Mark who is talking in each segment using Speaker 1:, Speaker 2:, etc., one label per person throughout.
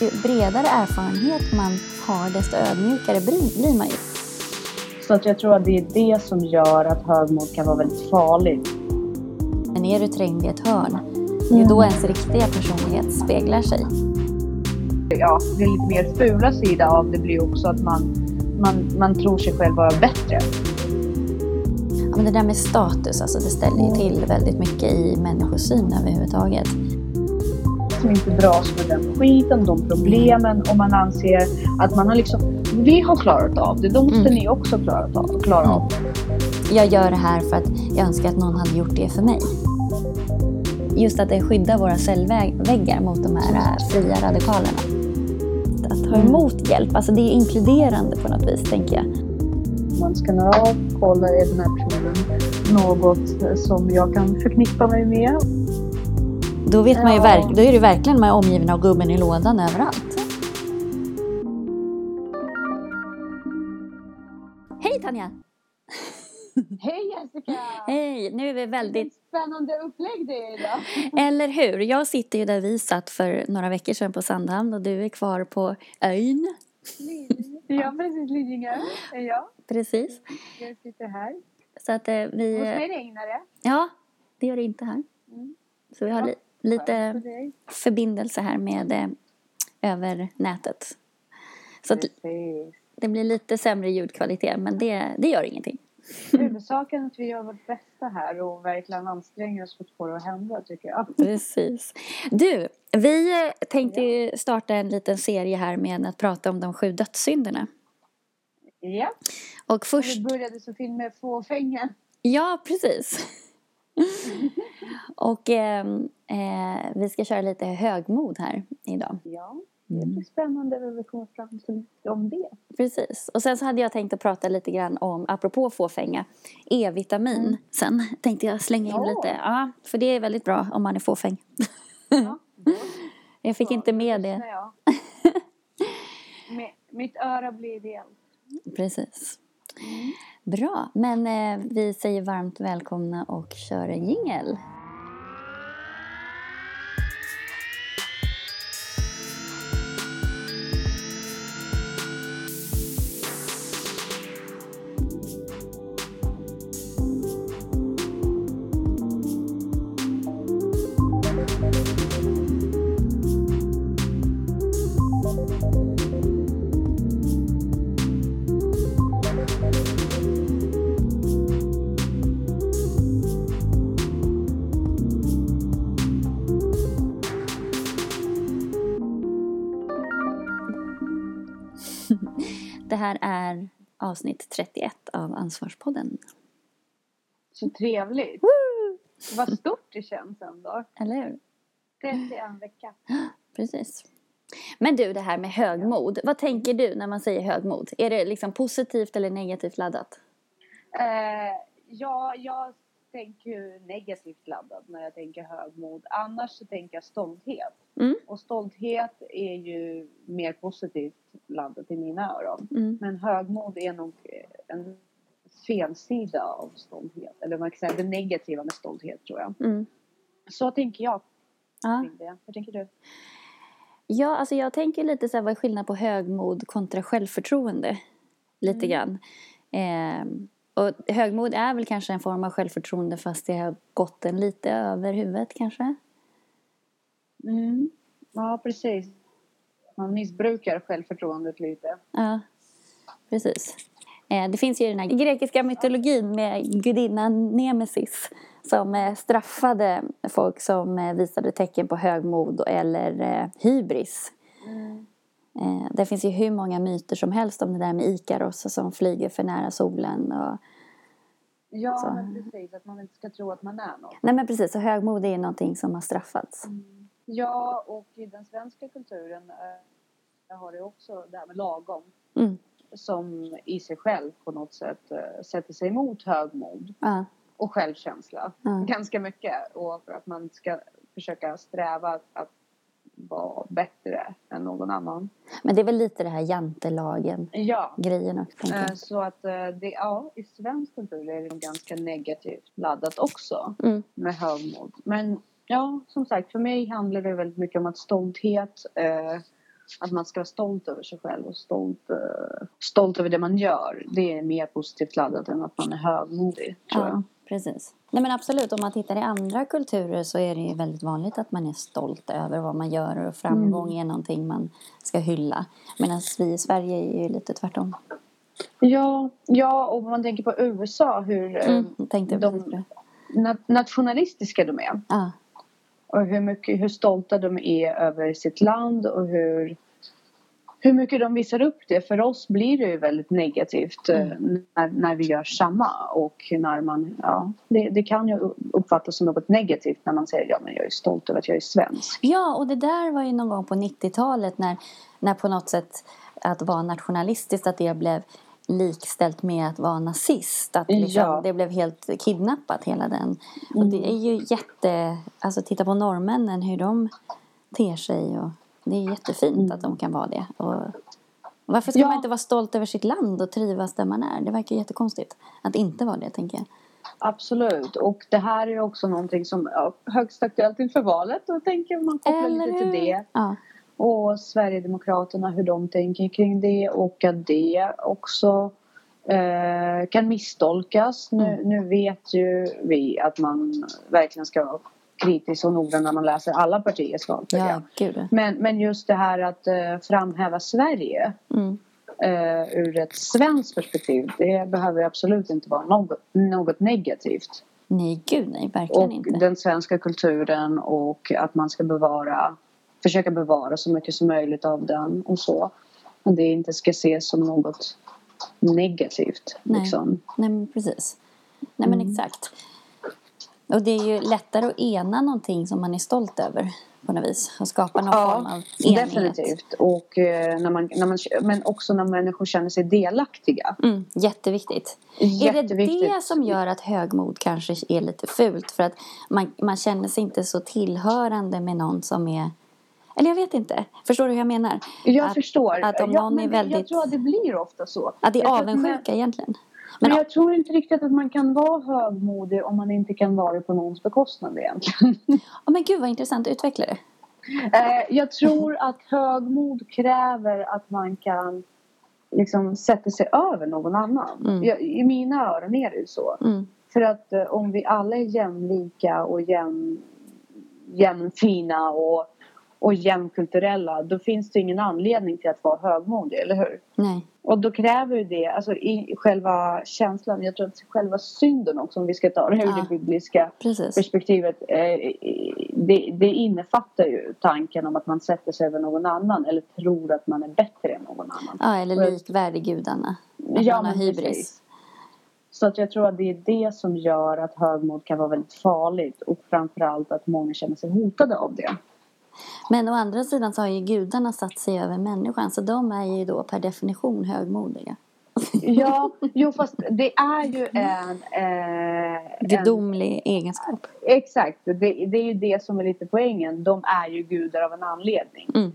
Speaker 1: Ju bredare erfarenhet man har, desto ödmjukare blir man ju.
Speaker 2: Så att jag tror att det är det som gör att högmod kan vara väldigt farligt.
Speaker 1: Men är du trängd i ett hörn, det är då ens riktiga personlighet speglar sig.
Speaker 2: Ja, det är lite mer fula sida av det blir också att man, man, man tror sig själv vara bättre.
Speaker 1: Ja, men det där med status, alltså, det ställer ju till väldigt mycket i människosyn överhuvudtaget.
Speaker 2: Som inte dras med den skiten, de problemen och man anser att man har liksom, vi har klarat av det, då måste
Speaker 1: Mm.
Speaker 2: ni också klara av, klara av det.
Speaker 1: Jag gör det här för att jag önskar att någon hade gjort det för mig. Just att det skyddar våra cellväggar mot de här äh, fria radikalerna. Att ta emot hjälp, alltså det är inkluderande på något vis, tänker jag.
Speaker 2: Man ska av, kolla är den här personen något som jag kan förknippa mig med.
Speaker 1: Då, vet man ju verk- då är det verkligen man är omgiven av gubben i lådan överallt. Hej Tanja!
Speaker 2: Hej Jessica!
Speaker 1: Hej! Nu är vi väldigt...
Speaker 2: spännande upplägg det är idag.
Speaker 1: Eller hur? Jag sitter ju där vi satt för några veckor sedan på Sandhamn och du är kvar på ön.
Speaker 2: Ja precis, Lidingö är jag.
Speaker 1: Precis.
Speaker 2: Jag sitter här.
Speaker 1: Så att eh,
Speaker 2: Hos
Speaker 1: vi...
Speaker 2: mig regnar det.
Speaker 1: Ja, det gör det inte här.
Speaker 2: Mm.
Speaker 1: Så vi har
Speaker 2: Ja,
Speaker 1: lite förbindelse här med eh, över nätet. Så att det blir lite sämre ljudkvalitet, men det, det gör ingenting.
Speaker 2: Huvudsaken är att vi gör vårt bästa här och verkligen anstränger oss för att få det att hända tycker jag.
Speaker 1: Precis. Du, vi eh, tänkte ju starta en liten serie här med att prata om de sju dödssynderna.
Speaker 2: Ja,
Speaker 1: Och först...
Speaker 2: vi började så fint med fåfänga.
Speaker 1: Ja, precis. Och ehm, eh, vi ska köra lite högmod här idag.
Speaker 2: Ja, det blir spännande vad vi kommer fram till om det.
Speaker 1: Precis. Och sen så hade jag tänkt att prata lite grann om, apropå fåfänga, E-vitamin sen. Tänkte jag slänga in
Speaker 2: Ja.
Speaker 1: lite. Ja, för det är väldigt bra om man är fåfäng.
Speaker 2: Ja,
Speaker 1: Jag fick inte med det.
Speaker 2: Mitt öra blir ideellt.
Speaker 1: Precis. Bra, men eh, vi säger varmt välkomna och kör en jingel. Det här är avsnitt 31 av Ansvarspodden.
Speaker 2: Så trevligt. Vad stort det känns ändå.
Speaker 1: Eller hur?
Speaker 2: 31 vecka.
Speaker 1: Precis. Men du, det här med högmod. Vad tänker du när man säger högmod? Är det liksom positivt eller negativt laddat?
Speaker 2: Eh, ja, jag tänker ju negativt laddad när jag tänker högmod. Annars så tänker jag stolthet.
Speaker 1: Mm.
Speaker 2: Och stolthet är ju mer positivt laddat i mina öron.
Speaker 1: Mm.
Speaker 2: Men högmod är nog eh, en felsida av stolthet. Eller man kan säga det negativa med stolthet tror jag.
Speaker 1: Mm.
Speaker 2: Så tänker jag
Speaker 1: Ja.
Speaker 2: kring det. Hur tänker du?
Speaker 1: ja, alltså jag tänker lite så här, vad är skillnad på högmod kontra självförtroende? Lite
Speaker 2: Mm.
Speaker 1: grann. Ehm, och högmod är väl kanske en form av självförtroende fast det har gått en lite över huvudet kanske?
Speaker 2: Mm. Ja, precis. Man missbrukar självförtroendet lite.
Speaker 1: Ja, precis. Eh, Det finns ju den här grekiska mytologin med gudinnan Nemesis som eh, straffade folk som eh, visade tecken på högmod eller hybris. Eh, Det finns ju hur många myter som helst om det där med Ikaros som flyger för nära solen. Och...
Speaker 2: Ja,
Speaker 1: Så.
Speaker 2: men precis. Att man inte ska tro att man är något.
Speaker 1: Nej men precis, så högmod är ju någonting som har straffats.
Speaker 2: Ja, och i den svenska kulturen eh, har det också det här med lagom.
Speaker 1: Mm.
Speaker 2: Som i sig själv på något sätt eh, sätter sig emot högmod
Speaker 1: Ja,
Speaker 2: och självkänsla.
Speaker 1: Ja.
Speaker 2: Ganska mycket. Och för att man ska försöka sträva att, att vara bättre än någon annan.
Speaker 1: men det är väl lite det här jantelagen-grejen
Speaker 2: Ja,
Speaker 1: också.
Speaker 2: eh, så att eh, det, ja, i svensk kultur är det ganska negativt laddat också.
Speaker 1: Mm.
Speaker 2: med högmod. Men ja, som sagt, för mig handlar det väldigt mycket om att stolthet eh, att man ska vara stolt över sig själv och stolt, uh, stolt över det man gör. Det är mer positivt laddat än att man är högmodig, tror
Speaker 1: ja,
Speaker 2: jag.
Speaker 1: Precis. Nej men absolut, om man tittar i andra kulturer så är det ju väldigt vanligt att man är stolt över vad man gör och framgång mm. är någonting man ska hylla. Medan vi i Sverige är ju lite tvärtom.
Speaker 2: Ja, ja och om man tänker på USA hur eh, mm, de nationalistiska de är.
Speaker 1: Ah.
Speaker 2: Och hur, mycket, hur stolta de är över sitt land och hur, hur mycket de visar upp det. För oss blir det ju väldigt negativt eh, mm. när, när vi gör samma. Och när man, ja, det, det kan ju uppfattas som något negativt när man säger ja men jag är stolt över att jag är svensk.
Speaker 1: Ja, och det där var ju någon gång på 90-talet när, när på något sätt att vara nationalistiskt, att det blev likställt med att vara nazist. Att liksom, ja. Det blev helt kidnappat hela den. Mm. Och det är ju jätte... Alltså titta på norrmännen hur de ter sig. Och det är jättefint mm. att de kan vara det. Och varför ska ja. man inte vara stolt över sitt land och trivas där man är? Det verkar jättekonstigt att inte vara det, tänker jag.
Speaker 2: Absolut, och det här är också någonting som är högst aktuellt inför valet och tänker man kopplar Eller lite till det.
Speaker 1: Ja
Speaker 2: och Sverigedemokraterna hur de tänker kring det och att det också eh, kan misstolkas. Nu, mm. nu vet ju vi att man verkligen ska kritisk och noggrann när man läser alla partiers valprogram.
Speaker 1: Ja,
Speaker 2: men, men just det här att eh, framhäva Sverige
Speaker 1: mm.
Speaker 2: eh, ur ett svenskt perspektiv det behöver absolut inte vara något, något negativt.
Speaker 1: Nej, gud nej, verkligen
Speaker 2: och
Speaker 1: inte.
Speaker 2: Och den svenska kulturen och att man ska bevara försöka bevara så mycket som möjligt av den och så. Och det inte ska ses som något negativt.
Speaker 1: Nej,
Speaker 2: liksom.
Speaker 1: Nej men precis. Nej men mm. exakt. Och det är ju lättare att ena någonting som man är stolt över på något vis. Och skapa någon ja, form av enighet.
Speaker 2: definitivt. Och, eh, när man, när man, men också när människor känner sig delaktiga.
Speaker 1: Mm, jätteviktigt. jätteviktigt. Är det det som gör att högmod kanske är lite fult? För att man, man känner sig inte så tillhörande med någon som är eller jag vet inte. Förstår du hur jag menar?
Speaker 2: Jag
Speaker 1: att,
Speaker 2: förstår.
Speaker 1: Att om någon är väldigt...
Speaker 2: Jag tror att det blir ofta så.
Speaker 1: Att det är avundsjuka egentligen.
Speaker 2: Men, jag tror inte riktigt att man kan vara högmodig om man inte kan vara det på någons bekostnad egentligen.
Speaker 1: Oh, men gud vad intressant, utveckla det.
Speaker 2: Eh, jag tror att högmod kräver att man kan liksom sätta sig över någon annan.
Speaker 1: Mm.
Speaker 2: Jag, I mina öron är det så.
Speaker 1: Mm.
Speaker 2: För att eh, om vi alla är jämlika och jäm, jämnfina och och jämnkulturella då finns det ingen anledning till att vara högmodig, eller hur?
Speaker 1: Nej.
Speaker 2: Och då kräver det, alltså i själva känslan, jag tror att själva synden också om vi ska ta det ur ja. det bibliska
Speaker 1: Precis.
Speaker 2: perspektivet eh, det, det innefattar ju tanken om att man sätter sig över någon annan eller tror att man är bättre än någon annan.
Speaker 1: Ja, eller likvärdig gudarna.
Speaker 2: Att ja, man har hybris. Precis. Så att jag tror att det är det som gör att högmod kan vara väldigt farligt och framförallt att många känner sig hotade av det.
Speaker 1: Men å andra sidan så har ju gudarna satt sig över människan så de är ju då per definition högmodiga.
Speaker 2: Ja, jo fast det är ju en... Eh,
Speaker 1: Gudomlig egenskap.
Speaker 2: Exakt, det, det är ju det som är lite poängen. De är ju gudar av en anledning.
Speaker 1: Mm.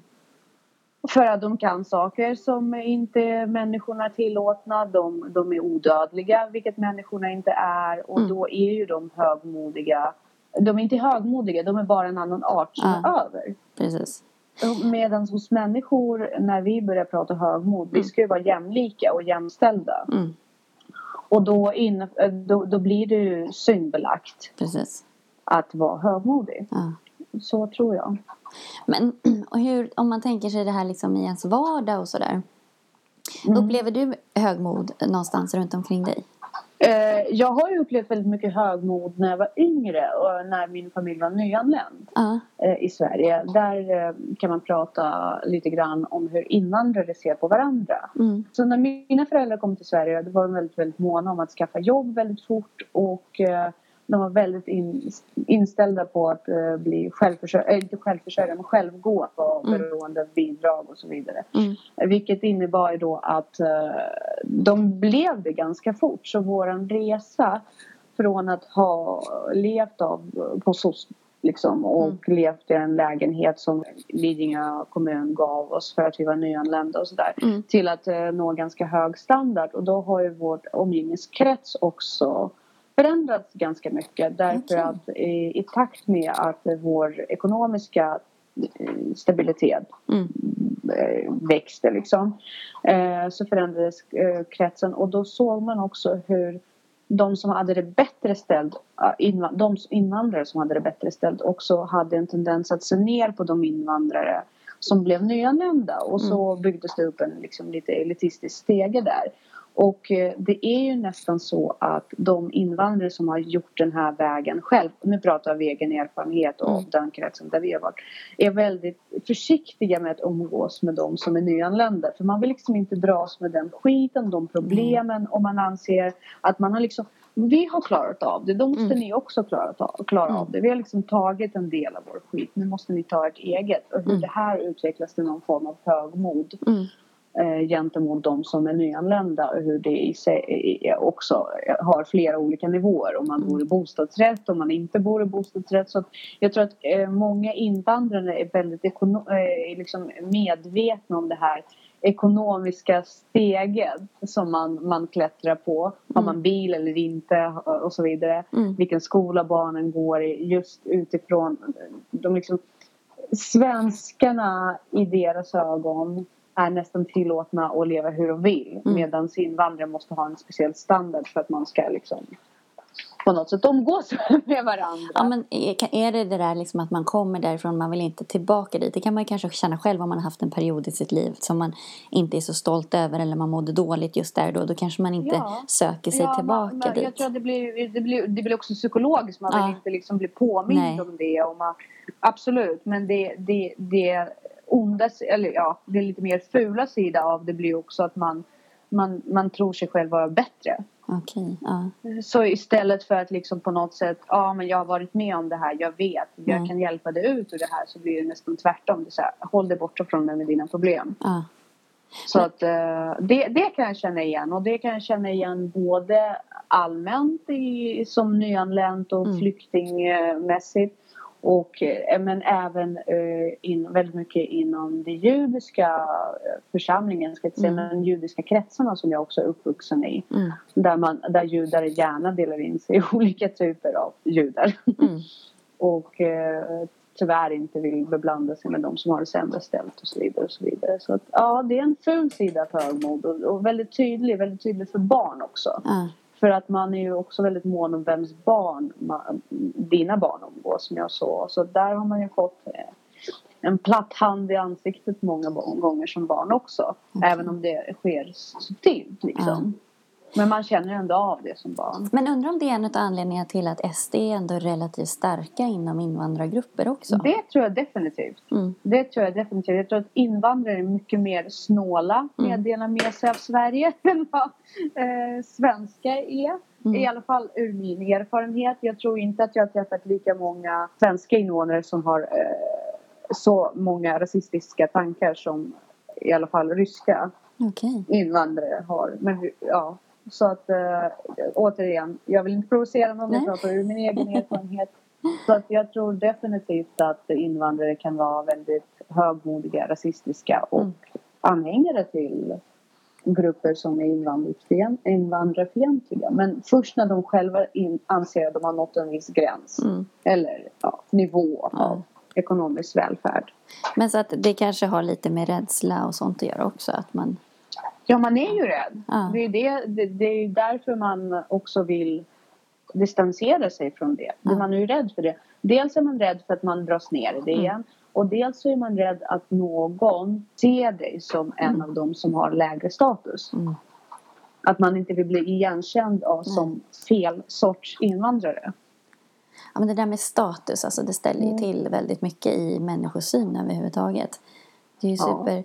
Speaker 2: För att de kan saker som inte människorna är tillåtna. De, de är odödliga, vilket människorna inte är. Och mm. då är ju de högmodiga de är inte högmodiga, de är bara en annan art som ja. är över.
Speaker 1: Precis.
Speaker 2: Medan hos människor, när vi börjar prata högmod, mm. vi ska ju vara jämlika och jämställda.
Speaker 1: Mm.
Speaker 2: Och då, in, då, då blir det ju syndbelagt.
Speaker 1: Precis.
Speaker 2: Att vara högmodig.
Speaker 1: Ja.
Speaker 2: Så tror jag.
Speaker 1: Men och hur, om man tänker sig det här liksom i ens vardag och sådär. Mm. Upplever du högmod någonstans runt omkring dig?
Speaker 2: Eh, jag har ju upplevt väldigt mycket högmod när jag var yngre och när min familj var nyanländ
Speaker 1: uh.
Speaker 2: i Sverige. Där eh, kan man prata lite grann om hur invandrare ser på varandra.
Speaker 1: Mm.
Speaker 2: Så när mina föräldrar kom till Sverige då var de väldigt, väldigt måna om att skaffa jobb väldigt fort och de var väldigt in, inställda på att uh, bli självförsörjande, äh, inte självförsörjande men självgå på mm. beroende av bidrag och så vidare.
Speaker 1: Mm.
Speaker 2: Vilket innebar då att uh, de blev det ganska fort. Så våran resa från att ha levt av, på SOS liksom, och mm. levt i en lägenhet som Lidingö kommun gav oss för att vi var nyanlända och sådär
Speaker 1: mm.
Speaker 2: till att uh, nå ganska hög standard och då har ju vår omgivningskrets också förändrats ganska mycket därför okay. att i, i, takt med att vår ekonomiska eh, stabilitet
Speaker 1: mm.
Speaker 2: eh, växte liksom. Eh, så förändrades kretsen och då såg man också hur de som hade det bättre ställt, de invandrare som hade det bättre ställt också hade en tendens att se ner på de invandrare som blev nyanlända och så mm. byggdes det upp en liksom, lite elitistisk stege där. Och eh, det är ju nästan så att de invandrare som har gjort den här vägen själv, nu pratar jag av egen erfarenhet och mm. den kretsen där vi har varit, är väldigt försiktiga med att umgås med de som är nyanlända. För man vill liksom inte dras med den skiten, de problemen mm. och man anser att man har liksom vi har klarat av det, då måste mm. ni också klara, klara av mm. det. Vi har liksom tagit en del av vår skit, nu måste ni ta ert eget. Och hur mm. det här utvecklas till någon form av högmod. Mm eh, gentemot de som är nyanlända och hur det i sig också har flera olika nivåer. Om man bor i bostadsrätt, om man inte bor i bostadsrätt. Så jag tror att eh, många invandrare är väldigt eh, liksom medvetna om det här ekonomiska steget som man, man klättrar på. Mm. Har man bil eller inte och så vidare. Mm. Vilken skola barnen går i just utifrån de liksom svenskarna i deras ögon är nästan tillåtna att leva hur de vill. Mm. Medan invandrare måste ha en speciell standard för att man ska liksom på något sätt umgås med varandra.
Speaker 1: Ja, men är det det där liksom att man kommer därifrån, man vill inte tillbaka dit? Det kan man kanske känna själv om man har haft en period i sitt liv som man inte är så stolt över eller man mådde dåligt just där då. Då kanske man inte ja. söker sig ja, tillbaka man, dit.
Speaker 2: Jag tror att det blir, det blir, det blir också psykologiskt. Man vill inte liksom bli påmind Nej. om det. Och man, absolut, men det, det, det onda, eller ja, det lite mer fula sida av det blir också att man, man, man tror sig själv vara bättre.
Speaker 1: Okay, ja.
Speaker 2: Så istället för att liksom på något sätt, ja men jag har varit med om det här, jag vet, jag mm. kan hjälpa dig ut ur det här så blir det nästan tvärtom. Det så här, håll dig borta från mig med dina problem.
Speaker 1: Ja.
Speaker 2: Så att uh, det, det kan jag känna igen och det kan jag känna igen både allmänt i, som nyanlänt och mm. flyktingmässigt och, eh, men även eh, in, väldigt mycket inom den judiska eh, församlingen, ska jag säga, mm. men judiska kretsarna som jag också är uppvuxen i. Mm. Där, man, där judar gärna delar in sig i olika typer av judar. Mm. och eh, tyvärr inte vill beblanda sig med de som har det sämre ställt och så vidare. Och så vidare. Så att, ja, det är en ful sida av högmod och, och väldigt tydlig, väldigt tydlig för barn också. För att man är ju också väldigt mån om vems barn man, dina barn umgås med och så. Så där har man ju fått eh, en platt hand i ansiktet många gånger som barn också. Okay. Även om det sker subtilt liksom. Ja. Men man känner ändå av det som barn.
Speaker 1: Men undrar om det är en av anledningarna till att SD är ändå relativt starka inom invandrargrupper också?
Speaker 2: Det tror jag definitivt. Mm. Det tror jag definitivt. Jag tror att invandrare är mycket mer snåla med att dela med sig av Sverige än vad eh, svenskar är. Mm. I alla fall ur min erfarenhet. Jag tror inte att jag har träffat lika många svenska invånare som har eh, så många rasistiska tankar som i alla fall ryska
Speaker 1: okay.
Speaker 2: invandrare har. Men ja, så att äh, återigen, jag vill inte provocera någon, jag pratar ur min egen erfarenhet. Så att jag tror definitivt att invandrare kan vara väldigt högmodiga, rasistiska och mm. anhängare till grupper som är invandrarfientliga. Men först när de själva in, anser att de har nått en viss gräns mm. eller ja, nivå av ja. ekonomisk välfärd.
Speaker 1: Men så att det kanske har lite med rädsla och sånt att göra också? Att man
Speaker 2: Ja, man är ju rädd. Ja. Det, är det, det, det är därför man också vill distansera sig från det. Ja. Man är ju rädd för det. Dels är man rädd för att man dras ner i det mm. igen. Och dels är man rädd att någon ser dig som en mm. av dem som har lägre status. Mm. Att man inte vill bli igenkänd av som fel sorts invandrare.
Speaker 1: Ja, men det där med status, alltså det ställer ju mm. till väldigt mycket i människosyn överhuvudtaget. Det är ju super... Ja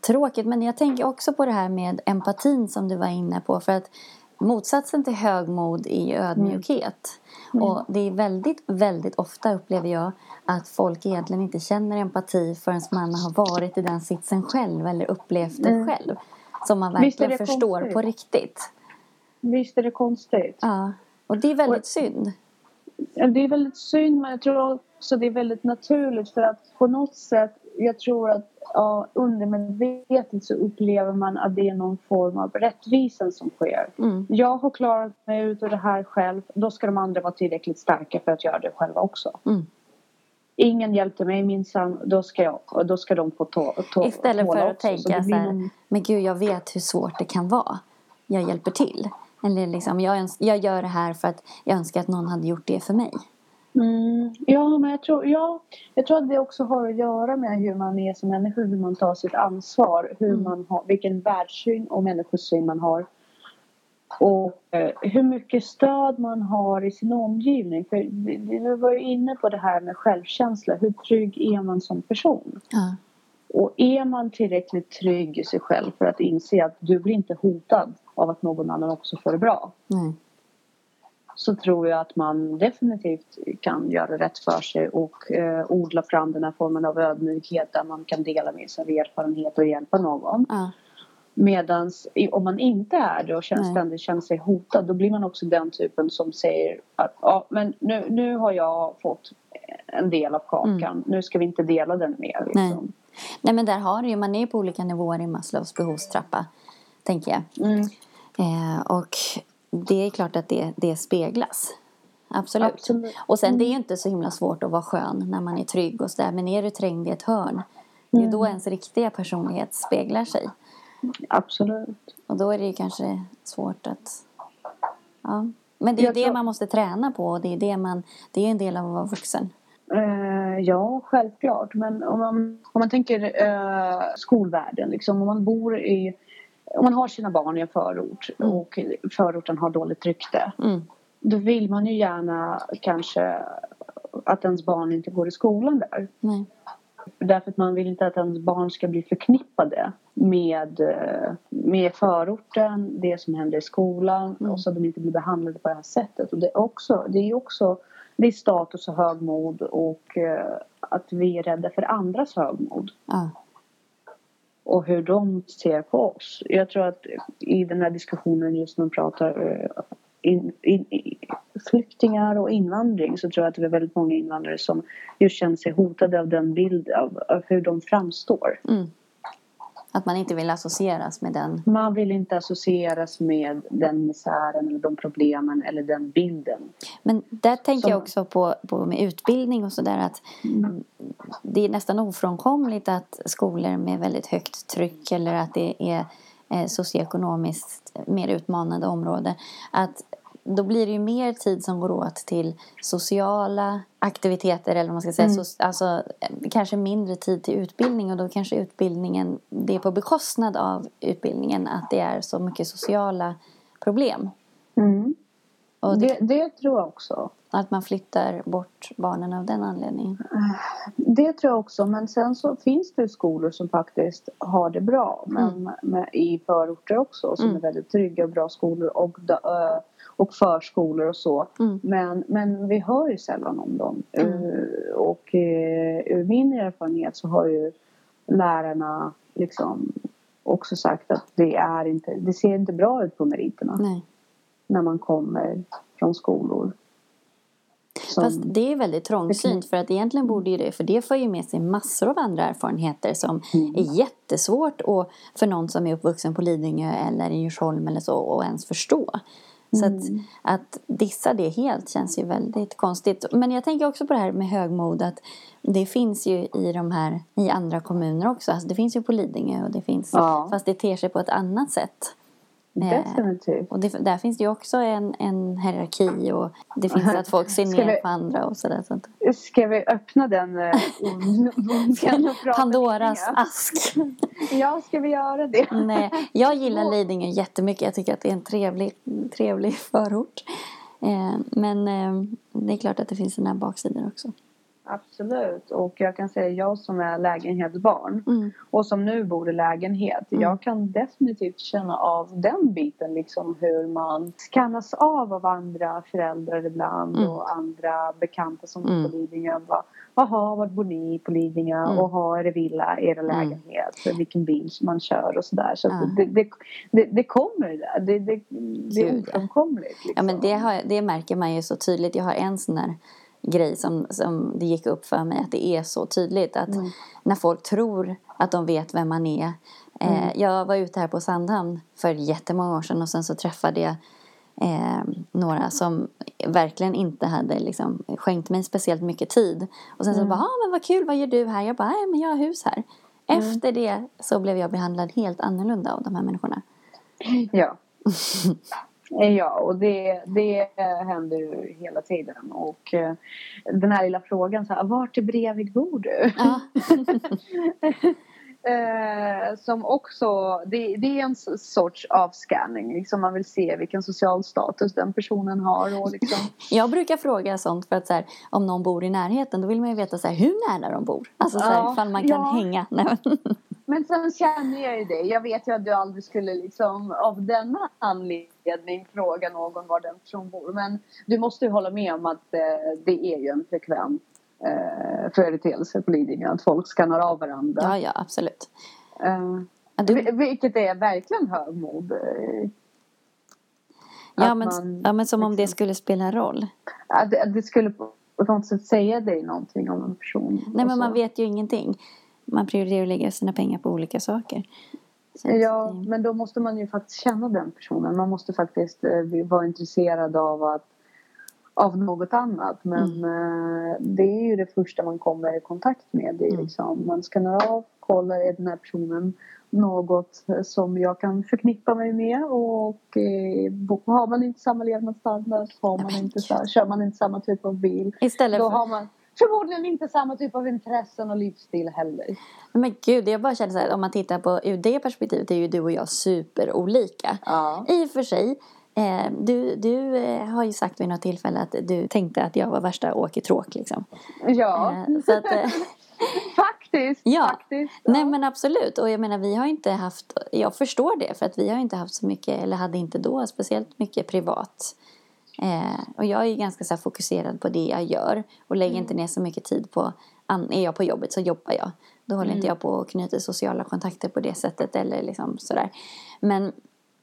Speaker 1: tråkigt. Men jag tänker också på det här med empatin som du var inne på. För att motsatsen till högmod är ju ödmjukhet. Mm. Och det är väldigt, väldigt ofta upplever jag att folk egentligen inte känner empati förrän man har varit i den sitsen själv eller upplevt det mm. själv. Som man verkligen förstår konstigt. på riktigt.
Speaker 2: Visst är det konstigt.
Speaker 1: Ja, och det är väldigt och, synd.
Speaker 2: Ja, det är väldigt synd men jag tror också det är väldigt naturligt för att på något sätt jag tror att ja, undermedvetet så upplever man att det är någon form av rättvisa som sker. Mm. Jag har klarat mig ut ur det här själv. Då ska de andra vara tillräckligt starka för att göra det själva också. Mm. ingen hjälpte mig minsann, då ska, jag, då ska de få ta, ta,
Speaker 1: Istället för att
Speaker 2: också. Så
Speaker 1: tänka så
Speaker 2: blir
Speaker 1: här,
Speaker 2: någon-
Speaker 1: men gud jag vet hur svårt det kan vara. Jag hjälper till. Eller liksom, jag, jag gör det här för att jag önskar att någon hade gjort det för mig.
Speaker 2: Mm, ja, men jag tror, ja, jag tror att det också har att göra med hur man är som människa, hur man tar sitt ansvar, hur
Speaker 1: Mm.
Speaker 2: man har, vilken världssyn och människosyn man har. Och eh, hur mycket stöd man har i sin omgivning. För vi- vi var ju inne på det här med självkänsla. Hur trygg är man som person?
Speaker 1: Ja.
Speaker 2: Och är man tillräckligt trygg i sig själv för att inse att du blir inte hotad av att någon annan också får det bra.
Speaker 1: Nej.
Speaker 2: Så tror jag att man definitivt kan göra rätt för sig och eh, odla fram den här formen av ödmjukhet där man kan dela med sig av erfarenhet och hjälpa någon.
Speaker 1: Ja.
Speaker 2: Medan om man inte är det och
Speaker 1: Nej.
Speaker 2: ständigt känner sig hotad då blir man också den typen som säger att ja, men nu, nu har jag fått en del av kakan. Nu ska vi inte dela den mer. Liksom.
Speaker 1: Nej. Nej men där har du ju, man är ju på olika nivåer i Maslows behovstrappa. Tänker jag.
Speaker 2: Mm,
Speaker 1: Eh, och det är klart att det, det speglas. Absolut.
Speaker 2: Absolut.
Speaker 1: Och sen det är ju inte så himla svårt att vara skön när man är trygg och sådär. Men är du trängd i ett hörn. Det är ju då ens riktiga personlighet speglar sig.
Speaker 2: absolut.
Speaker 1: Och då är det ju kanske svårt att... Ja. Men det är ju
Speaker 2: Jag
Speaker 1: det
Speaker 2: tror-
Speaker 1: man måste träna på och det är det man... Det är en del av att vara vuxen.
Speaker 2: Eh, ja, självklart. Men om man, om man tänker eh, skolvärlden, liksom, om man bor i... Om man har sina barn i en förort och förorten har dåligt rykte.
Speaker 1: Mm.
Speaker 2: Då vill man ju gärna kanske att ens barn inte går i skolan där.
Speaker 1: Nej.
Speaker 2: Därför att man vill inte att ens barn ska bli förknippade med, eh, med förorten, det som händer i skolan
Speaker 1: Mm.
Speaker 2: och så att de inte blir behandlade på det här sättet. Och det är också, det är också det är status och högmod och eh, att vi är rädda för andras högmod
Speaker 1: Ja
Speaker 2: och hur de ser på oss. Jag tror att i den här diskussionen just när man pratar eh, in, in, flyktingar och invandring så tror jag att det är väldigt många invandrare som just känner sig hotade av den bild av, av hur de framstår.
Speaker 1: Mm. Att man inte vill associeras med den.
Speaker 2: Man vill inte associeras med den misären eller de problemen eller den bilden.
Speaker 1: Men där tänker
Speaker 2: Som-
Speaker 1: jag också på, på med utbildning och sådär att det är nästan ofrånkomligt att skolor med väldigt högt tryck eller att det är eh, socioekonomiskt mer utmanande område att då blir det ju mer tid som går åt till sociala aktiviteter eller man ska säga.
Speaker 2: Mm.
Speaker 1: Så, alltså, eh, kanske mindre tid till utbildning och då kanske utbildningen, det är på bekostnad av utbildningen att det är så mycket sociala problem. Och det,
Speaker 2: Det, det tror jag också.
Speaker 1: att man flyttar bort barnen av den anledningen.
Speaker 2: Det tror jag också. Men sen så finns det skolor som faktiskt har det bra. Men
Speaker 1: Mm.
Speaker 2: med, i förorter också. Som
Speaker 1: Mm.
Speaker 2: är väldigt trygga och bra skolor. Och, da- ö, och förskolor och så.
Speaker 1: Mm.
Speaker 2: Men, men vi hör ju sällan om dem.
Speaker 1: Mm.
Speaker 2: Uh, och uh, ur min erfarenhet så har ju lärarna liksom också sagt att det, är inte, det ser inte bra ut på meriterna.
Speaker 1: Nej.
Speaker 2: När man kommer från skolor. Som-
Speaker 1: Fast det är väldigt trångsynt för att egentligen borde ju det, för det för ju med sig massor av andra erfarenheter som
Speaker 2: Mm.
Speaker 1: är jättesvårt och för någon som är uppvuxen på Lidingö eller i Djursholm eller så att ens förstå. Så att,
Speaker 2: Mm.
Speaker 1: att dissa det helt känns ju väldigt konstigt. Men jag tänker också på det här med högmod att det finns ju i de här i andra kommuner också. Alltså det finns ju på Lidingö och det finns
Speaker 2: Ja.
Speaker 1: fast det ter sig på ett annat sätt. Eh,
Speaker 2: Definitivt.
Speaker 1: Och det, där finns det ju också en, en hierarki och det finns att folk ser ner
Speaker 2: vi-
Speaker 1: på andra och sådär. Så att,
Speaker 2: Ska vi öppna den eh,
Speaker 1: Pandoras ask.
Speaker 2: Ja, ska vi göra det?
Speaker 1: Nej, jag gillar Lidingö jättemycket. Jag tycker att det är en trevlig, trevlig förort. Eh, men det är klart att det finns sina baksidor också.
Speaker 2: Absolut. Och jag kan säga jag som är lägenhetsbarn
Speaker 1: Mm.
Speaker 2: och som nu bor i lägenhet.
Speaker 1: Mm.
Speaker 2: Jag kan definitivt känna av den biten. Liksom hur man skannas av av andra föräldrar ibland
Speaker 1: Mm.
Speaker 2: och andra bekanta som
Speaker 1: Mm.
Speaker 2: bor på Lidingö. Jaha, var bor ni på Lidingö?
Speaker 1: Mm.
Speaker 2: Och har er villa, er lägenhet? Vilken bil man kör och sådär. Så
Speaker 1: Ja.
Speaker 2: att det, det, det, det kommer där. Det, det, det är ofrånkomligt. Liksom.
Speaker 1: Ja, men det, har, det märker man ju så tydligt. Jag har en sån där grej som, som det gick upp för mig att det är så tydligt att
Speaker 2: Mm.
Speaker 1: när folk tror att de vet vem man är. Eh,
Speaker 2: Mm.
Speaker 1: jag var ute här på Sandhamn för jättemånga år sedan och sen så träffade jag Eh, några som verkligen inte hade liksom, skänkt mig speciellt mycket tid. Och sen så bara, ah, men vad kul, vad gör du här? Jag bara, nej men jag har hus här. Efter det så blev jag behandlad helt annorlunda av de här människorna.
Speaker 2: Ja. Ja, och det, det händer ju hela tiden. Och eh, den här lilla frågan, så här, vart i Brevik bor du?
Speaker 1: Ja.
Speaker 2: eh, som också, det, det är en sorts avscanning. Liksom man vill se vilken social status den personen har. Och liksom.
Speaker 1: Jag brukar fråga sånt för att så här, om någon bor i närheten då vill man ju veta så här, hur nära de bor. Alltså så här,
Speaker 2: Ja,
Speaker 1: ifall man kan
Speaker 2: ja.
Speaker 1: hänga. Nej, men-
Speaker 2: Men sen känner jag ju det. Jag vet ju att du aldrig skulle liksom av denna anledning fråga någon var den person bor. Men du måste ju hålla med om att eh, det är ju en frekvent eh, företeelse på Lidingö. Att folk skannar av varandra.
Speaker 1: ja, ja, absolut.
Speaker 2: Eh,
Speaker 1: du,
Speaker 2: vil- vilket är verkligen högmod. eh,
Speaker 1: ja,
Speaker 2: att
Speaker 1: men,
Speaker 2: man
Speaker 1: ja, men som om det
Speaker 2: liksom-
Speaker 1: skulle spela roll.
Speaker 2: Att att det skulle på något sätt säga dig någonting om en person.
Speaker 1: Nej, men
Speaker 2: så.
Speaker 1: man vet ju ingenting. Man prioriterar att lägga sina pengar på olika saker. Så att
Speaker 2: Ja,
Speaker 1: det-
Speaker 2: men då måste man ju faktiskt känna den personen. Man måste faktiskt eh, vara intresserad av att av något annat. Men eh, det är ju det första man kommer i kontakt med. Det är
Speaker 1: Mm.
Speaker 2: liksom, man skannar av, kollar, är den här personen något eh, som jag kan förknippa mig med? Och eh, har man inte samma levnadsstandard, har man inte, så- kör man inte samma typ av bil,
Speaker 1: Istället
Speaker 2: då
Speaker 1: för...
Speaker 2: har man förmodligen inte samma typ av intressen och livsstil heller.
Speaker 1: Men gud, jag bara känner så här, om man tittar på ur det perspektivet är ju du och jag superolika.
Speaker 2: Ja.
Speaker 1: I och för sig, du, du eh, har ju sagt vid något tillfälle att du tänkte att jag var värsta åkertråk liksom.
Speaker 2: Ja.
Speaker 1: Eh, så att, eh,
Speaker 2: Faktiskt.
Speaker 1: Ja.
Speaker 2: faktiskt.
Speaker 1: Nej men absolut och jag menar vi har inte haft, jag förstår det för att vi har inte haft så mycket, eller hade inte då speciellt mycket privat. Eh, och jag är ju ganska så här fokuserad på det jag gör och lägger inte ner så mycket tid på, an, är jag på jobbet så jobbar jag. Då håller inte jag på och knyter sociala kontakter på det sättet eller liksom sådär. Men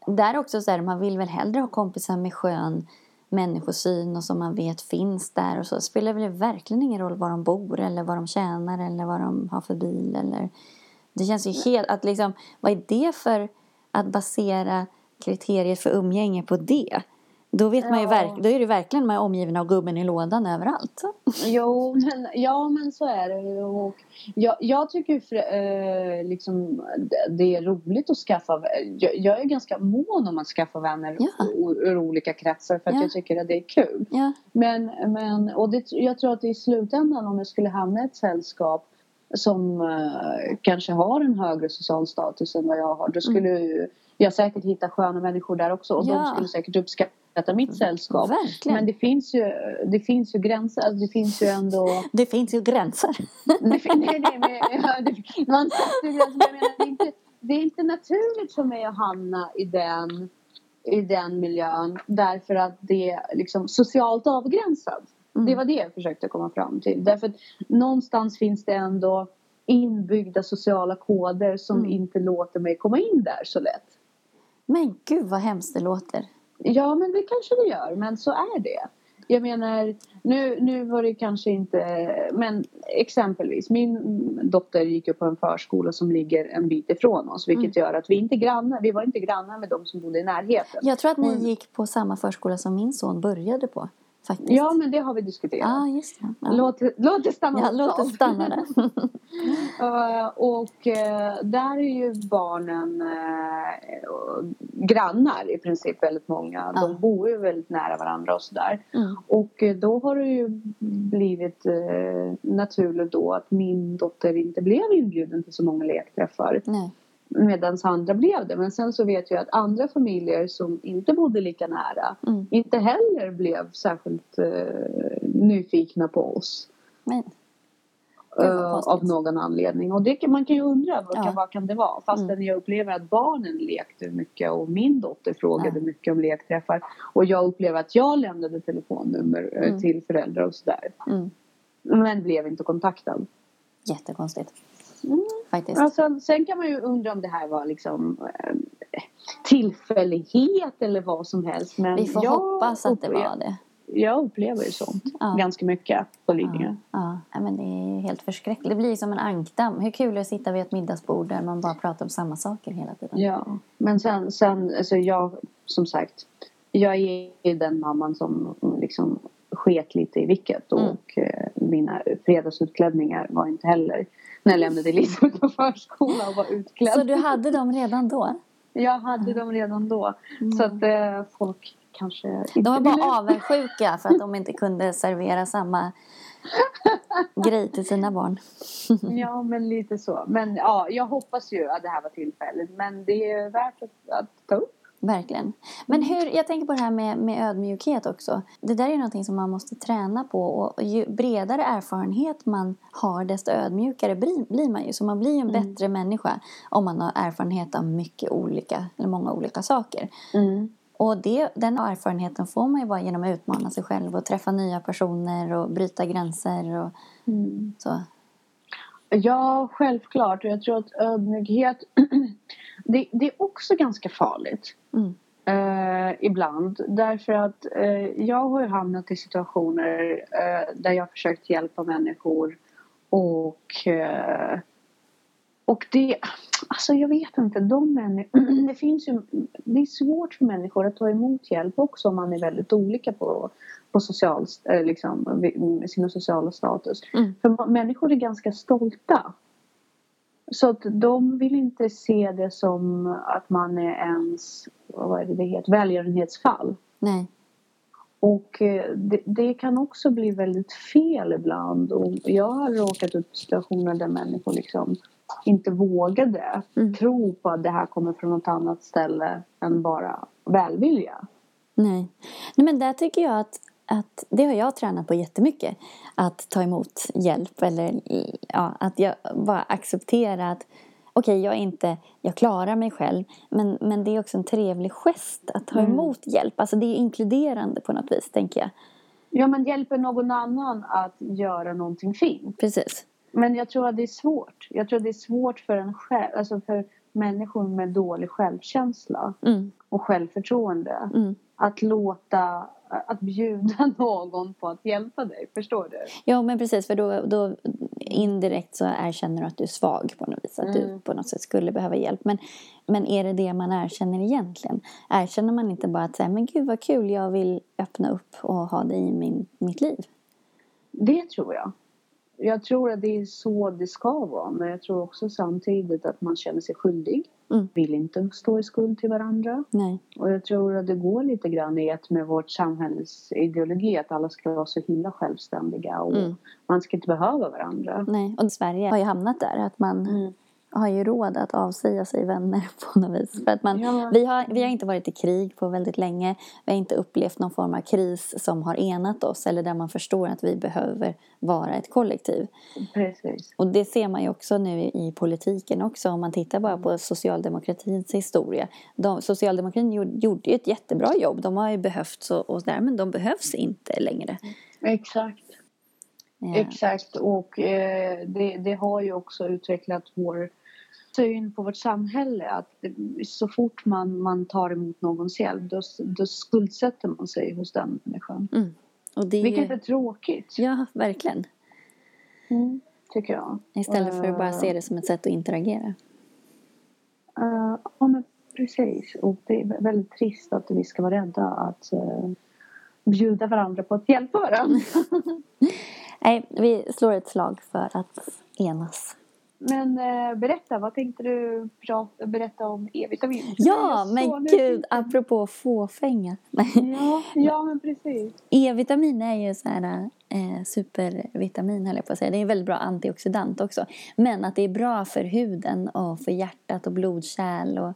Speaker 1: där också så här, man vill väl hellre ha kompisar med skön människosyn och som man vet finns där och så. Spelar väl verkligen ingen roll var de bor eller vad de tjänar eller vad de har för bil eller det känns ju helt att liksom vad är det för att basera kriterier för umgänge på det då vet man ju verk, då är det verkligen man är omgiven av gubben i lådan överallt
Speaker 2: Jo, men, ja, men så är det. Och jag, jag tycker för, eh, liksom, det, är roligt att skaffa jag, jag är ganska mån om att skaffa vänner
Speaker 1: Ja.
Speaker 2: ur, ur olika kretsar för att
Speaker 1: Ja.
Speaker 2: jag tycker att det är kul.
Speaker 1: ja,
Speaker 2: Men, men och det, jag tror att i slutändan om jag skulle hamna i ett sällskap som eh, kanske har en högre social status än vad jag har. Då skulle ju jag säkert hitta sköna människor där också. Och
Speaker 1: Mm.
Speaker 2: De skulle säkert uppskatta mitt sällskap.
Speaker 1: verkligen
Speaker 2: Men det finns ju, det finns ju gränser. Alltså det finns ju ändå...
Speaker 1: det finns ju gränser
Speaker 2: Det, fin- nej, nej, men, ja, det, man sätter ju gränser, men jag menar, det, är inte, det är inte naturligt för mig att hamna i den, i den miljön. Därför att det är liksom socialt avgränsat.
Speaker 1: Mm.
Speaker 2: Det var det jag försökte komma fram till. Därför att någonstans finns det ändå inbyggda sociala koder som
Speaker 1: Mm.
Speaker 2: inte låter mig komma in där så lätt.
Speaker 1: men gud vad hemskt det låter
Speaker 2: Ja, men det kanske det gör. Men så är det. Jag menar, nu, nu var det kanske inte... Men exempelvis, min dotter gick ju på en förskola som ligger en bit ifrån oss. Vilket gör att vi inte grannar. Vi var inte grannar med de som bodde i närheten.
Speaker 1: jag tror att ni
Speaker 2: Mm.
Speaker 1: gick på samma förskola som min son började på faktiskt
Speaker 2: Ja, men det har vi diskuterat.
Speaker 1: Ja, just det. Ja.
Speaker 2: Låt, låt det stanna
Speaker 1: Ja, låt det stanna där.
Speaker 2: Eh, och eh, där är ju barnen eh, och grannar i princip väldigt många.
Speaker 1: Ja.
Speaker 2: De bor ju väldigt nära varandra och sådär.
Speaker 1: Mm.
Speaker 2: Och eh, då har det ju blivit eh, naturligt då att min dotter inte blev inbjuden till så många lekträffar.
Speaker 1: Nej.
Speaker 2: Medan andra blev det. Men sen så vet jag att andra familjer som inte bodde lika nära
Speaker 1: Mm.
Speaker 2: inte heller blev särskilt eh, nyfikna på oss.
Speaker 1: Men,
Speaker 2: eh, av någon anledning. Och det man kan ju undra vad,
Speaker 1: Ja.
Speaker 2: kan, vad kan det vara? Fastän
Speaker 1: Mm.
Speaker 2: jag upplever att barnen lekte mycket och min dotter frågade
Speaker 1: Ja.
Speaker 2: mycket om lekträffar. Och jag upplever att jag lämnade telefonnummer eh,
Speaker 1: Mm.
Speaker 2: till föräldrar och sådär.
Speaker 1: mm.
Speaker 2: Men blev inte kontaktad.
Speaker 1: Jättekonstigt.
Speaker 2: Mm.
Speaker 1: Faktiskt.
Speaker 2: Alltså, sen kan man ju undra om det här var liksom eh, tillfällighet eller vad som helst. Men
Speaker 1: Vi får
Speaker 2: jag
Speaker 1: hoppas att det var det.
Speaker 2: Jag upplever sånt
Speaker 1: Ja.
Speaker 2: ganska mycket på Lidingö.
Speaker 1: Ja, ja. men det är helt förskräckligt. Det blir som en ankdamm. Hur kul är det att sitta vid ett middagsbord där man bara pratar om samma saker hela tiden?
Speaker 2: Ja, men sen, sen alltså jag som sagt jag är ju den mamman som liksom sket lite i vilket
Speaker 1: Mm.
Speaker 2: och eh, mina fredagsutklädningar var inte heller när jag lämnade Elisabeth på förskola och var utklädd.
Speaker 1: Så du hade dem redan då?
Speaker 2: Jag hade dem redan då. Så att eh, folk kanske inte
Speaker 1: De var bara
Speaker 2: ville-
Speaker 1: avundsjuka för att de inte kunde servera samma grej till sina barn.
Speaker 2: Ja, men lite så. Men ja, jag hoppas ju att det här var tillfälligt. Men det är värt att, att ta upp.
Speaker 1: Verkligen. Men hur, jag tänker på det här med, med ödmjukhet också. Det där är någonting som man måste träna på. Och ju bredare erfarenhet man har, desto ödmjukare blir, blir man ju. Så man blir ju en bättre människa om man har erfarenhet av mycket olika, eller många olika saker. Och det, den erfarenheten får man ju bara genom att utmana sig själv och träffa nya personer och bryta gränser och så.
Speaker 2: Ja, självklart. Och jag tror att ödmjukhet... det, det är också ganska farligt.
Speaker 1: Mm.
Speaker 2: Eh, ibland. Därför att eh, jag har ju hamnat i situationer eh, där jag har försökt hjälpa människor och eh, och det, alltså jag vet inte, de människor, det finns ju, det är svårt för människor att ta emot hjälp också om man är väldigt olika på, på social, eh, liksom, sina sociala status.
Speaker 1: Mm.
Speaker 2: För människor är ganska stolta. Så att de vill inte se det som att man är ens, vad är det det heter, välgörenhetsfall.
Speaker 1: Nej.
Speaker 2: Och eh, det, det kan också bli väldigt fel ibland. Och jag har råkat ut i situationer där människor liksom inte vågade
Speaker 1: Mm.
Speaker 2: tro på att det här kommer från något annat ställe än bara välvilja.
Speaker 1: Nej. Nej, men där tycker jag att, att det har jag tränat på jättemycket. Att ta emot hjälp eller ja, att jag bara acceptera att okej, jag är inte, jag klarar mig själv. Men, men det är också en trevlig gest att ta
Speaker 2: Mm.
Speaker 1: emot hjälp. Alltså det är inkluderande på något vis, tänker jag.
Speaker 2: Ja, men hjälper någon annan att göra någonting fint.
Speaker 1: Precis.
Speaker 2: Men jag tror att det är svårt. Jag tror att det är svårt för en själv, alltså för människor med dålig självkänsla
Speaker 1: Mm,
Speaker 2: och självförtroende.
Speaker 1: mm.
Speaker 2: Att låta, att bjuda någon på att hjälpa dig. Förstår du?
Speaker 1: Ja, men precis. För då, då indirekt så erkänner du att du är svag på något vis. Att du
Speaker 2: Mm.
Speaker 1: på något sätt skulle behöva hjälp. Men, men är det det man erkänner egentligen? Erkänner man inte bara att säga, men gud vad kul, jag vill öppna upp och ha dig i min, mitt liv?
Speaker 2: Det tror jag. Jag tror att det är så det ska vara. Men jag tror också samtidigt att man känner sig skyldig.
Speaker 1: Mm.
Speaker 2: Vill inte stå i skuld till varandra.
Speaker 1: Nej.
Speaker 2: Och jag tror att det går lite grann i ett med vårt samhälles ideologi. Att alla ska vara så himla självständiga. Och
Speaker 1: Mm.
Speaker 2: man ska inte behöva varandra.
Speaker 1: Nej. Och Sverige har ju hamnat där. Att man
Speaker 2: Mm.
Speaker 1: Har ju råd att avsäga sig vänner på något vis. För att man,
Speaker 2: Ja.
Speaker 1: vi, har, vi har inte varit i krig på väldigt länge. Vi har inte upplevt någon form av kris som har enat oss. Eller där man förstår att vi behöver vara ett kollektiv.
Speaker 2: Precis.
Speaker 1: Och det ser man ju också nu i politiken också. Om man tittar bara på socialdemokratins historia. De, socialdemokratin gjorde, gjorde ju ett jättebra jobb. De har ju behövts och, och där, men de behövs inte längre.
Speaker 2: Exakt.
Speaker 1: Eh,
Speaker 2: Exakt. Och eh, det, det har ju också utvecklat vår syn på vårt samhälle. Att så fort man, man tar emot någons hjälp då, då skuldsätter man sig hos den människan.
Speaker 1: Mm. Och det
Speaker 2: Vilket är tråkigt.
Speaker 1: Ja, verkligen.
Speaker 2: Mm, tycker jag.
Speaker 1: Istället för att bara se det som ett sätt att interagera.
Speaker 2: eh, ja, men precis. Och det är väldigt trist att vi ska vara rädda att eh, bjuda varandra på att hjälpa varandra.
Speaker 1: Nej, vi slår ett slag för att enas.
Speaker 2: Men eh, berätta, vad tänkte du prata, berätta om E-vitamin?
Speaker 1: Ja,
Speaker 2: är
Speaker 1: men gud, apropå fåfänga.
Speaker 2: Ja, ja, men precis.
Speaker 1: E-vitamin är ju så här eh, supervitamin höll jag på att säga. Det är en väldigt bra antioxidant också. Men att det är bra för huden och för hjärtat och blodkärl och,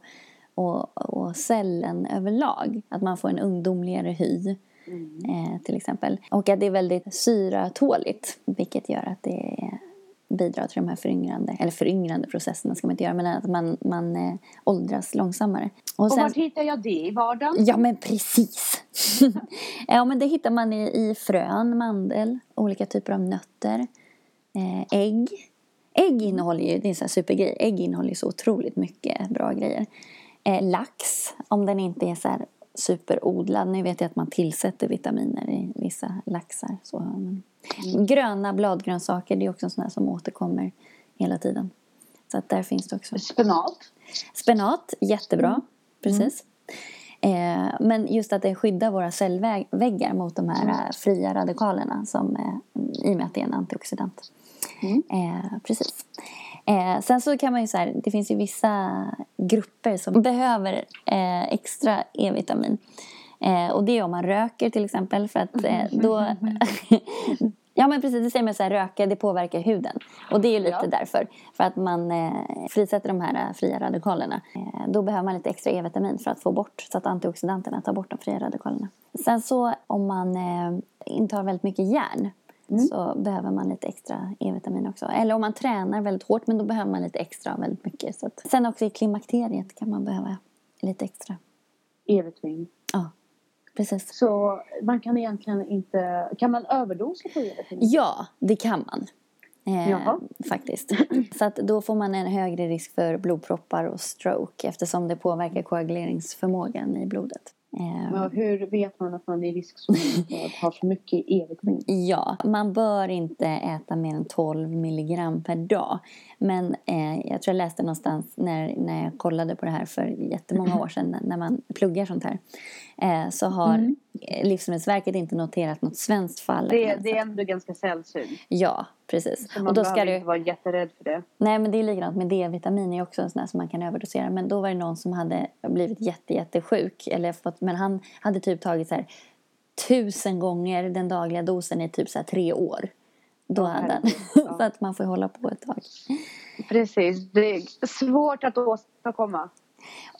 Speaker 1: och, och cellen överlag. Att man får en ungdomligare hy. Eh, till exempel. Och att det är väldigt syratåligt. Vilket gör att det bidrar till de här föryngrande, eller föryngrande processerna ska man inte göra. Men att man, man eh, åldras långsammare.
Speaker 2: Och vart hittar jag det i vardagen?
Speaker 1: Ja, men precis. ja, men det hittar man i, i frön, mandel, olika typer av nötter, eh, ägg. Ägg innehåller ju, det är en sån här supergrej, ägg innehåller ju så otroligt mycket bra grejer. Eh, lax, om den inte är så här superodlad. Nu vet jag att man tillsätter vitaminer i vissa laxar. Så, men. Gröna bladgrönsaker, det är också en sån som återkommer hela tiden. Så att där finns det också.
Speaker 2: Spenat.
Speaker 1: Spenat, jättebra. Precis. Eh, men just att det skyddar våra cellväggar mot de här mm. fria radikalerna som, eh, i och med att det är en antioxidant. Mm. Eh, precis. Eh, sen så kan man ju så här, det finns ju vissa grupper som behöver eh, extra E-vitamin. Eh, och det är om man röker till exempel för att eh, då... ja men precis, det säger man så här, röka det påverkar huden. Och det är ju lite ja. därför. För att man eh, frisätter de här eh, fria radikalerna. Då behöver man lite extra E-vitamin för att få bort, så att antioxidanterna tar bort de fria radikalerna. Sen så om man intar väldigt mycket järn Mm. så behöver man lite extra E-vitamin också. Eller om man tränar väldigt hårt, men då behöver man lite extra väldigt mycket. Så att, sen också i klimakteriet kan man behöva lite extra.
Speaker 2: E-vitamin?
Speaker 1: Ja, precis.
Speaker 2: Så man kan egentligen inte... Kan man överdosa på E-vitamin?
Speaker 1: Ja, det kan man. Eh, faktiskt. Så att då får man en högre risk för blodproppar och stroke eftersom det påverkar koaguleringsförmågan i blodet.
Speaker 2: Men hur vet man att man är i riskzonen för att ha för mycket E-vitamin?
Speaker 1: Ja, man bör inte äta mer än 12 milligram per dag. Men eh, jag tror jag läste någonstans när, när jag kollade på det här för jättemånga år sedan när man pluggar sånt här. Eh, så har mm. Livsmedelsverket inte noterat något svenskt fall.
Speaker 2: Det, det är ändå ganska sällsynt.
Speaker 1: Ja, precis.
Speaker 2: Så man och då ska du inte vara jätterädd för det.
Speaker 1: Nej, men det är likadant med D-vitamin är också en sån som man kan överdosera. Men då var det någon som hade blivit jätte, jättesjuk. Eller fått, men han hade typ tagit så här tusen gånger den dagliga dosen i typ så tre år. Då hade han. Ja. så att man får hålla på ett tag.
Speaker 2: Precis. Det är svårt att åstadkomma.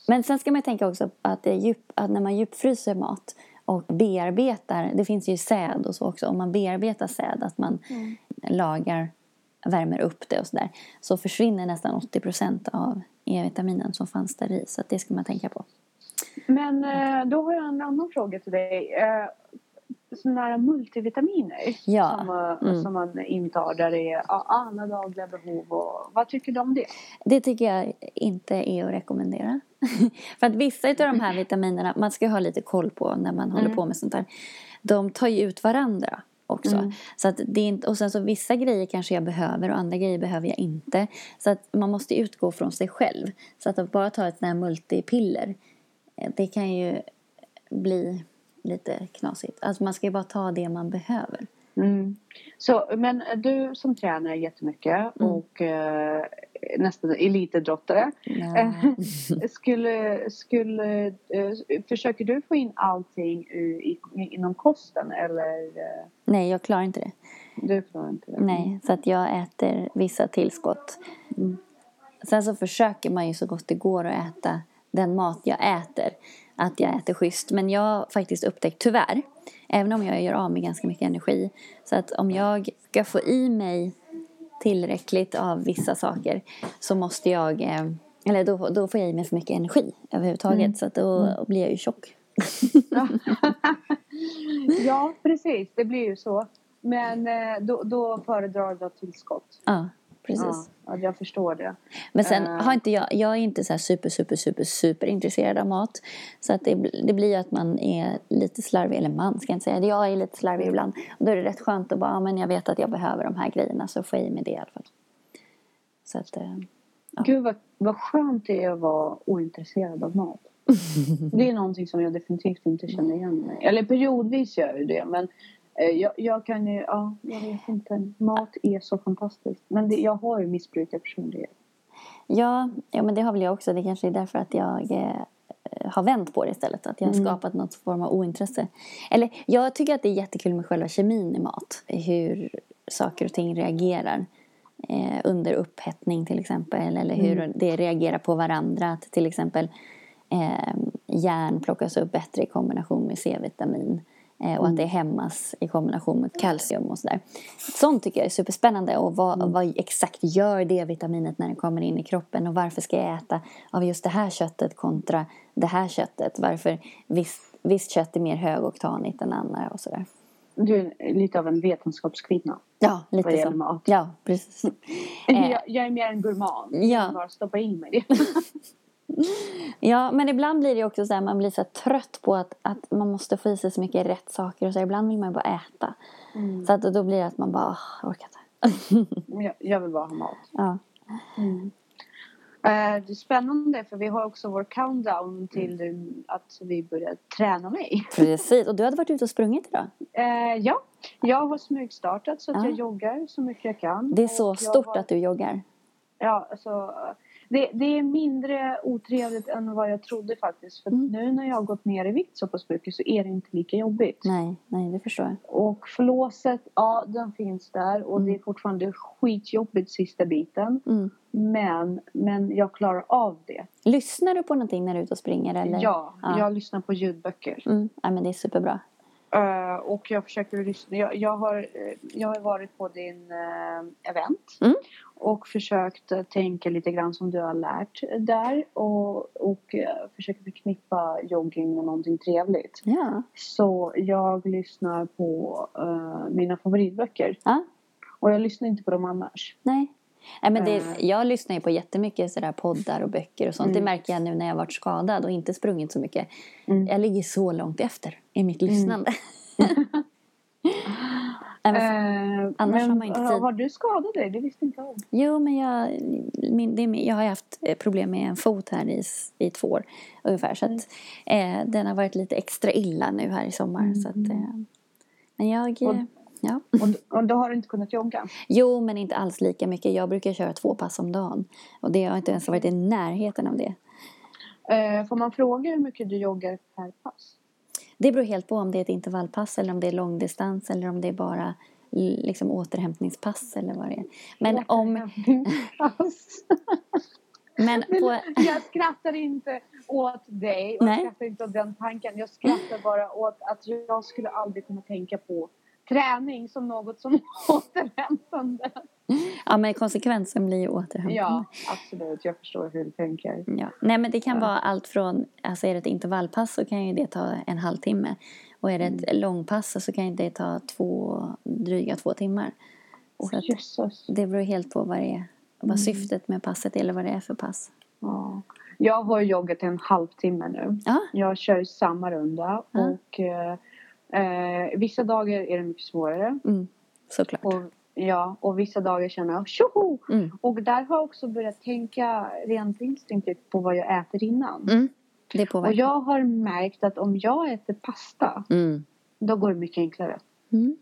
Speaker 1: Men sen ska man tänka också att, djup, att när man djupfryser mat och bearbetar, det finns ju säd och så också, om man bearbetar säd, att man mm. lagar, värmer upp det och sådär, så försvinner nästan 80 procent av E-vitaminen som fanns där i, så det ska man tänka på.
Speaker 2: Men eh, då har jag en annan fråga till dig. Sådana här multivitaminer ja. som, eh, mm. som man intar där det är alla dagliga behov. Och, vad tycker du om det?
Speaker 1: Det tycker jag inte är att rekommendera. För att vissa av de här vitaminerna, man ska ha lite koll på när man mm. håller på med sånt här. De tar ju ut varandra också. Mm. Så att det är inte, och sen så vissa grejer kanske jag behöver och andra grejer behöver jag inte. Så att man måste utgå från sig själv. Så att bara ta ett sånt här multipiller, eh, det kan ju bli lite knasigt. Alltså man ska ju bara ta det man behöver.
Speaker 2: Mm. Så, men du som tränar jättemycket mm. och eh, nästan elitidrottare. skulle, skulle, eh, försöker du få in allting i, inom kosten eller? Eh?
Speaker 1: Nej, jag klarar inte det.
Speaker 2: Du klarar inte det?
Speaker 1: Nej, så att jag äter vissa tillskott. Mm. Sen så försöker man ju så gott det går att äta den mat jag äter att jag äter schysst. Men jag har faktiskt upptäckt, tyvärr, även om jag gör av med ganska mycket energi, så att om jag ska få i mig tillräckligt av vissa saker så måste jag, eh, eller då, då får jag i mig för mycket energi överhuvudtaget mm. så att då mm. blir jag ju tjock.
Speaker 2: ja, precis, det blir ju så. Men eh, då, då föredrar du tillskott?
Speaker 1: Ja precis.
Speaker 2: Ja, jag förstår det.
Speaker 1: Men sen uh. har inte jag, jag är inte så super, super, super, super intresserad av mat. Så att det, det blir att man är lite slarvig, eller man ska jag inte säga, jag är lite slarvig ibland. Och då är det rätt skönt att bara, ja, men jag vet att jag behöver de här grejerna så får jag i mig det i alla fall. Så att, uh,
Speaker 2: ja. Gud vad, vad skönt det är att vara ointresserad av mat. det är någonting som jag definitivt inte känner igen mig Eller periodvis gör jag det men Eh, jag, jag, kan ju, ja, jag vet inte. Mat är så fantastiskt. Men det, jag har ju missbrukat personlighet.
Speaker 1: Ja, ja, men det har väl jag också. Det kanske är därför att jag eh, har vänt på det istället. Att jag har mm. skapat något form av ointresse. Eller jag tycker att det är jättekul med själva kemin i mat. Hur saker och ting reagerar. Eh, under upphettning till exempel. Eller hur mm. det reagerar på varandra. Att till exempel eh, järn plockas upp bättre i kombination med C-vitamin. Eh, och att det hämmas i kombination med kalcium och sådär. Sånt tycker jag är superspännande och vad, mm. vad exakt gör det vitaminet när det kommer in i kroppen och varför ska jag äta av just det här köttet kontra det här köttet? Varför visst, visst kött är mer högoktanigt än andra och sådär.
Speaker 2: Du är lite av en vetenskapskvinna.
Speaker 1: Ja, lite så.
Speaker 2: Mat.
Speaker 1: Ja, precis.
Speaker 2: jag, jag, är mer en gurman. Ja. Bara stoppa in mig det.
Speaker 1: Ja, men ibland blir det också så här, man blir så trött på att, att man måste få i sig så mycket rätt saker och så ibland vill man bara äta. Mm. Så att då blir det att man bara, orkar inte.
Speaker 2: jag, jag vill bara ha mat.
Speaker 1: Ja.
Speaker 2: Mm. Eh, det är spännande för vi har också vår countdown till mm. att vi börjar träna mig.
Speaker 1: Precis, och du hade varit ute och sprungit idag?
Speaker 2: Eh, ja, jag har smygstartat så att ah. jag joggar så mycket jag kan.
Speaker 1: Det är så stort har... att du joggar.
Speaker 2: Ja, alltså det, det, är mindre otrevligt än vad jag trodde faktiskt. För mm. nu när jag har gått ner i vikt så pass mycket så är det inte lika jobbigt.
Speaker 1: Nej, nej det förstår jag.
Speaker 2: Och flåset, ja den finns där och mm. det är fortfarande skitjobbigt sista biten. Mm. Men, men jag klarar av det.
Speaker 1: Lyssnar du på någonting när du är ute och springer? Eller?
Speaker 2: Ja, ja. jag lyssnar på ljudböcker.
Speaker 1: Mm. Ja, men det är superbra.
Speaker 2: Uh, och jag försöker lyssna. Jag, jag, har, jag har varit på din uh, event. Mm och försökt tänka lite grann som du har lärt där och, och uh, försökt förknippa jogging med någonting trevligt.
Speaker 1: Ja.
Speaker 2: Så jag lyssnar på mina favoritböcker.
Speaker 1: Ja.
Speaker 2: Och jag lyssnar inte på dem annars.
Speaker 1: Nej. Nej, men det, uh. jag lyssnar ju på jättemycket sådär poddar och böcker och sånt. Mm. Det märker jag nu när jag varit skadad och inte sprungit så mycket. Mm. Jag ligger så långt efter i mitt mm. lyssnande. Mm.
Speaker 2: Eh, annars men, har man inte tid. Har du skadat dig? Det visste inte jag.
Speaker 1: Jo, men jag, min, det, jag har haft eh, problem med en fot här i, i två år ungefär. Så att, mm. eh, den har varit lite extra illa nu här i sommar. Mm. Så att, eh, men jag... Och, ja.
Speaker 2: och, och då har du inte kunnat jogga?
Speaker 1: Jo, men inte alls lika mycket. Jag brukar köra två pass om dagen. Och det har inte ens varit i närheten av det.
Speaker 2: Eh, får man fråga hur mycket du joggar per pass?
Speaker 1: Det beror helt på om det är ett intervallpass eller om det är långdistans eller om det är bara liksom återhämtningspass eller vad det är. Men om...
Speaker 2: Men, på... Jag skrattar inte åt dig och jag skrattar inte åt den tanken. Jag skrattar bara åt att jag skulle aldrig kunna tänka på träning som något som återhämtande.
Speaker 1: Ja, men konsekvensen blir ju återhämtande.
Speaker 2: Ja, absolut. Jag förstår hur du tänker.
Speaker 1: Ja. Nej, men det kan ja. vara allt från, alltså är det ett intervallpass så kan ju det ta en halvtimme. Och är det ett mm. långpass så kan det ta två, dryga två timmar.
Speaker 2: Jesus.
Speaker 1: Det beror helt på vad det är, vad mm. syftet med passet är eller vad det är för pass.
Speaker 2: Ja. Jag har joggat en halvtimme nu.
Speaker 1: Ja.
Speaker 2: Jag kör samma runda ja. och eh, Eh, vissa dagar är det mycket svårare.
Speaker 1: Mm, såklart.
Speaker 2: Och, ja, och vissa dagar känner jag tjoho! Mm. Och där har jag också börjat tänka rent instinktivt på vad jag äter innan.
Speaker 1: Mm. Det
Speaker 2: och jag har märkt att om jag äter pasta
Speaker 1: mm.
Speaker 2: då går det mycket enklare.
Speaker 1: Mm.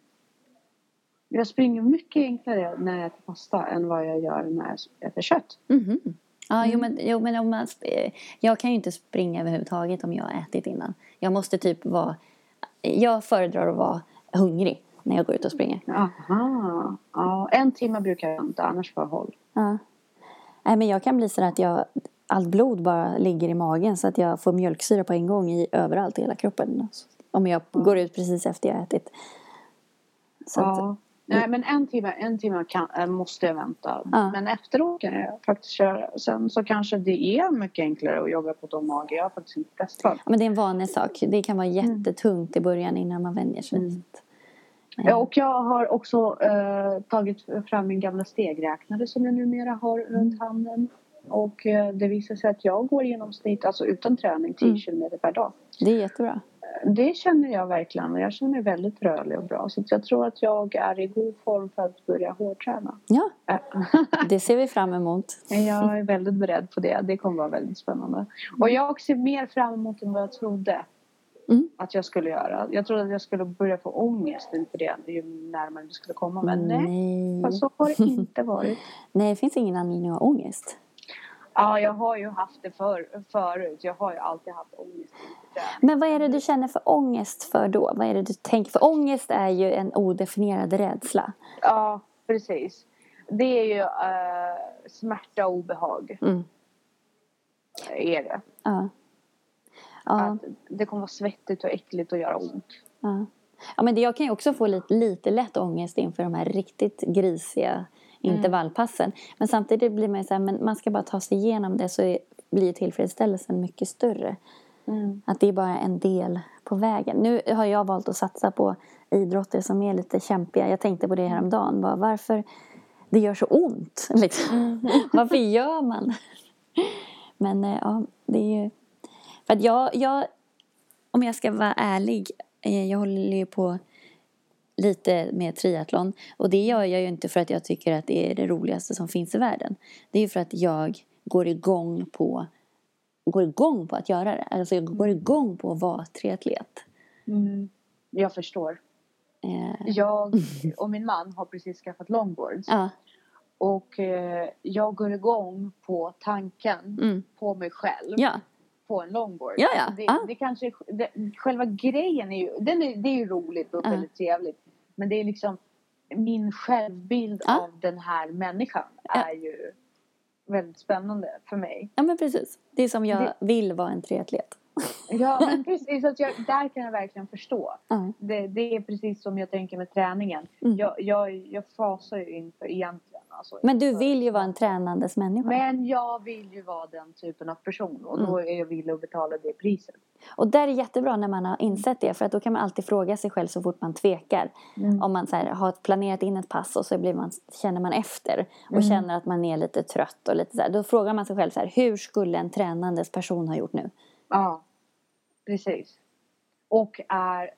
Speaker 2: Jag springer mycket enklare när jag äter pasta än vad jag gör när jag äter kött.
Speaker 1: Mm. Ja, jo, men, jo, men om man, jag kan ju inte springa överhuvudtaget om jag har ätit innan. Jag måste typ vara jag föredrar att vara hungrig när jag går ut och springer.
Speaker 2: Aha. Ja, en timme brukar jag vänta, annars får jag håll.
Speaker 1: Ja. Nej, men jag kan bli så att jag, allt blod bara ligger i magen så att jag får mjölksyra på en gång i överallt i hela kroppen. Om jag ja. går ut precis efter jag ätit.
Speaker 2: Så ja. Att, Nej men en timme, en timme kan, äh, måste jag vänta. Ja. Men efteråt kan jag faktiskt köra. Sen så kanske det är mycket enklare att jogga på tom mage. Jag har faktiskt inte testat.
Speaker 1: Men det är en vanlig sak. Det kan vara mm. jättetungt i början innan man vänjer sig. Mm.
Speaker 2: Ja, och jag har också äh, tagit fram min gamla stegräknare som jag numera har mm. runt handen. Och äh, det visar sig att jag går i genomsnitt, alltså utan träning, 10 mm. kilometer per dag.
Speaker 1: Det är jättebra
Speaker 2: det känner jag verkligen. Jag känner mig väldigt rörlig och bra. Så jag tror att jag är i god form för att börja hårdträna.
Speaker 1: Ja, det ser vi fram emot.
Speaker 2: jag är väldigt beredd på det. Det kommer vara väldigt spännande. Och jag ser mer fram emot än vad jag trodde.
Speaker 1: Mm.
Speaker 2: Att jag skulle göra. Jag trodde att jag skulle börja få ångest inför det ju närmare det skulle komma. Men nej, nej. så har det inte varit.
Speaker 1: nej, det finns ingen anledning att ha ångest.
Speaker 2: Ja, jag har ju haft det för, förut. Jag har ju alltid haft ångest.
Speaker 1: Men vad är det du känner för ångest för då? Vad är det du tänker? För ångest är ju en odefinierad rädsla.
Speaker 2: Ja, precis. Det är ju uh, smärta och obehag.
Speaker 1: Mm.
Speaker 2: Är det.
Speaker 1: Ja. ja.
Speaker 2: Att det kommer vara svettigt och äckligt och göra ont.
Speaker 1: Ja. Ja, men det, jag kan ju också få lite, lite lätt ångest inför de här riktigt grisiga Mm. intervallpassen. Men samtidigt blir man ju så här, men man ska bara ta sig igenom det så blir tillfredsställelsen mycket större.
Speaker 2: Mm.
Speaker 1: Att det är bara en del på vägen. Nu har jag valt att satsa på idrotter som är lite kämpiga. Jag tänkte på det häromdagen. Bara, varför det gör så ont? Liksom. Mm. varför gör man? Men eh, ja, det är ju... För att jag, jag, om jag ska vara ärlig, eh, jag håller ju på lite med triathlon. Och det gör jag ju inte för att jag tycker att det är det roligaste som finns i världen. Det är ju för att jag går igång på går igång på att göra det. Alltså jag går igång på att vara triatlet.
Speaker 2: Mm. Jag förstår.
Speaker 1: Eh,
Speaker 2: Jag och min man har precis skaffat longboards.
Speaker 1: ja,
Speaker 2: Och eh, jag går igång på tanken
Speaker 1: mm,
Speaker 2: på mig själv
Speaker 1: ja,
Speaker 2: på en longboard.
Speaker 1: Ja, ja.
Speaker 2: Det,
Speaker 1: Ja.
Speaker 2: det kanske, det, själva grejen är ju, den är, det är ju roligt och
Speaker 1: Ja.
Speaker 2: väldigt trevligt. Men det är liksom min självbild
Speaker 1: Ja.
Speaker 2: av den här människan
Speaker 1: Ja.
Speaker 2: är ju väldigt spännande för mig.
Speaker 1: ja, men precis. Det är som jag
Speaker 2: Det-
Speaker 1: vill vara en triatlet.
Speaker 2: Ja, men precis. Att jag, där kan jag verkligen förstå.
Speaker 1: Ja,
Speaker 2: Det, det är precis som jag tänker med träningen.
Speaker 1: Mm.
Speaker 2: Jag, jag, jag fasar ju inför egentligen. Alltså,
Speaker 1: men du vill ju vara en tränandes människa.
Speaker 2: Men jag vill ju vara den typen av person och
Speaker 1: Mm.
Speaker 2: då är jag villig att betala det priset.
Speaker 1: Och där är jättebra när man har insett det. För att då kan man alltid fråga sig själv så fort man tvekar.
Speaker 2: Mm.
Speaker 1: Om man så här, har planerat in ett pass och så blir man, känner man efter. Och
Speaker 2: Mm.
Speaker 1: känner att man är lite trött och lite så här. Då frågar man sig själv så här. Hur skulle en tränandes person ha gjort nu?
Speaker 2: Ja, precis. Och är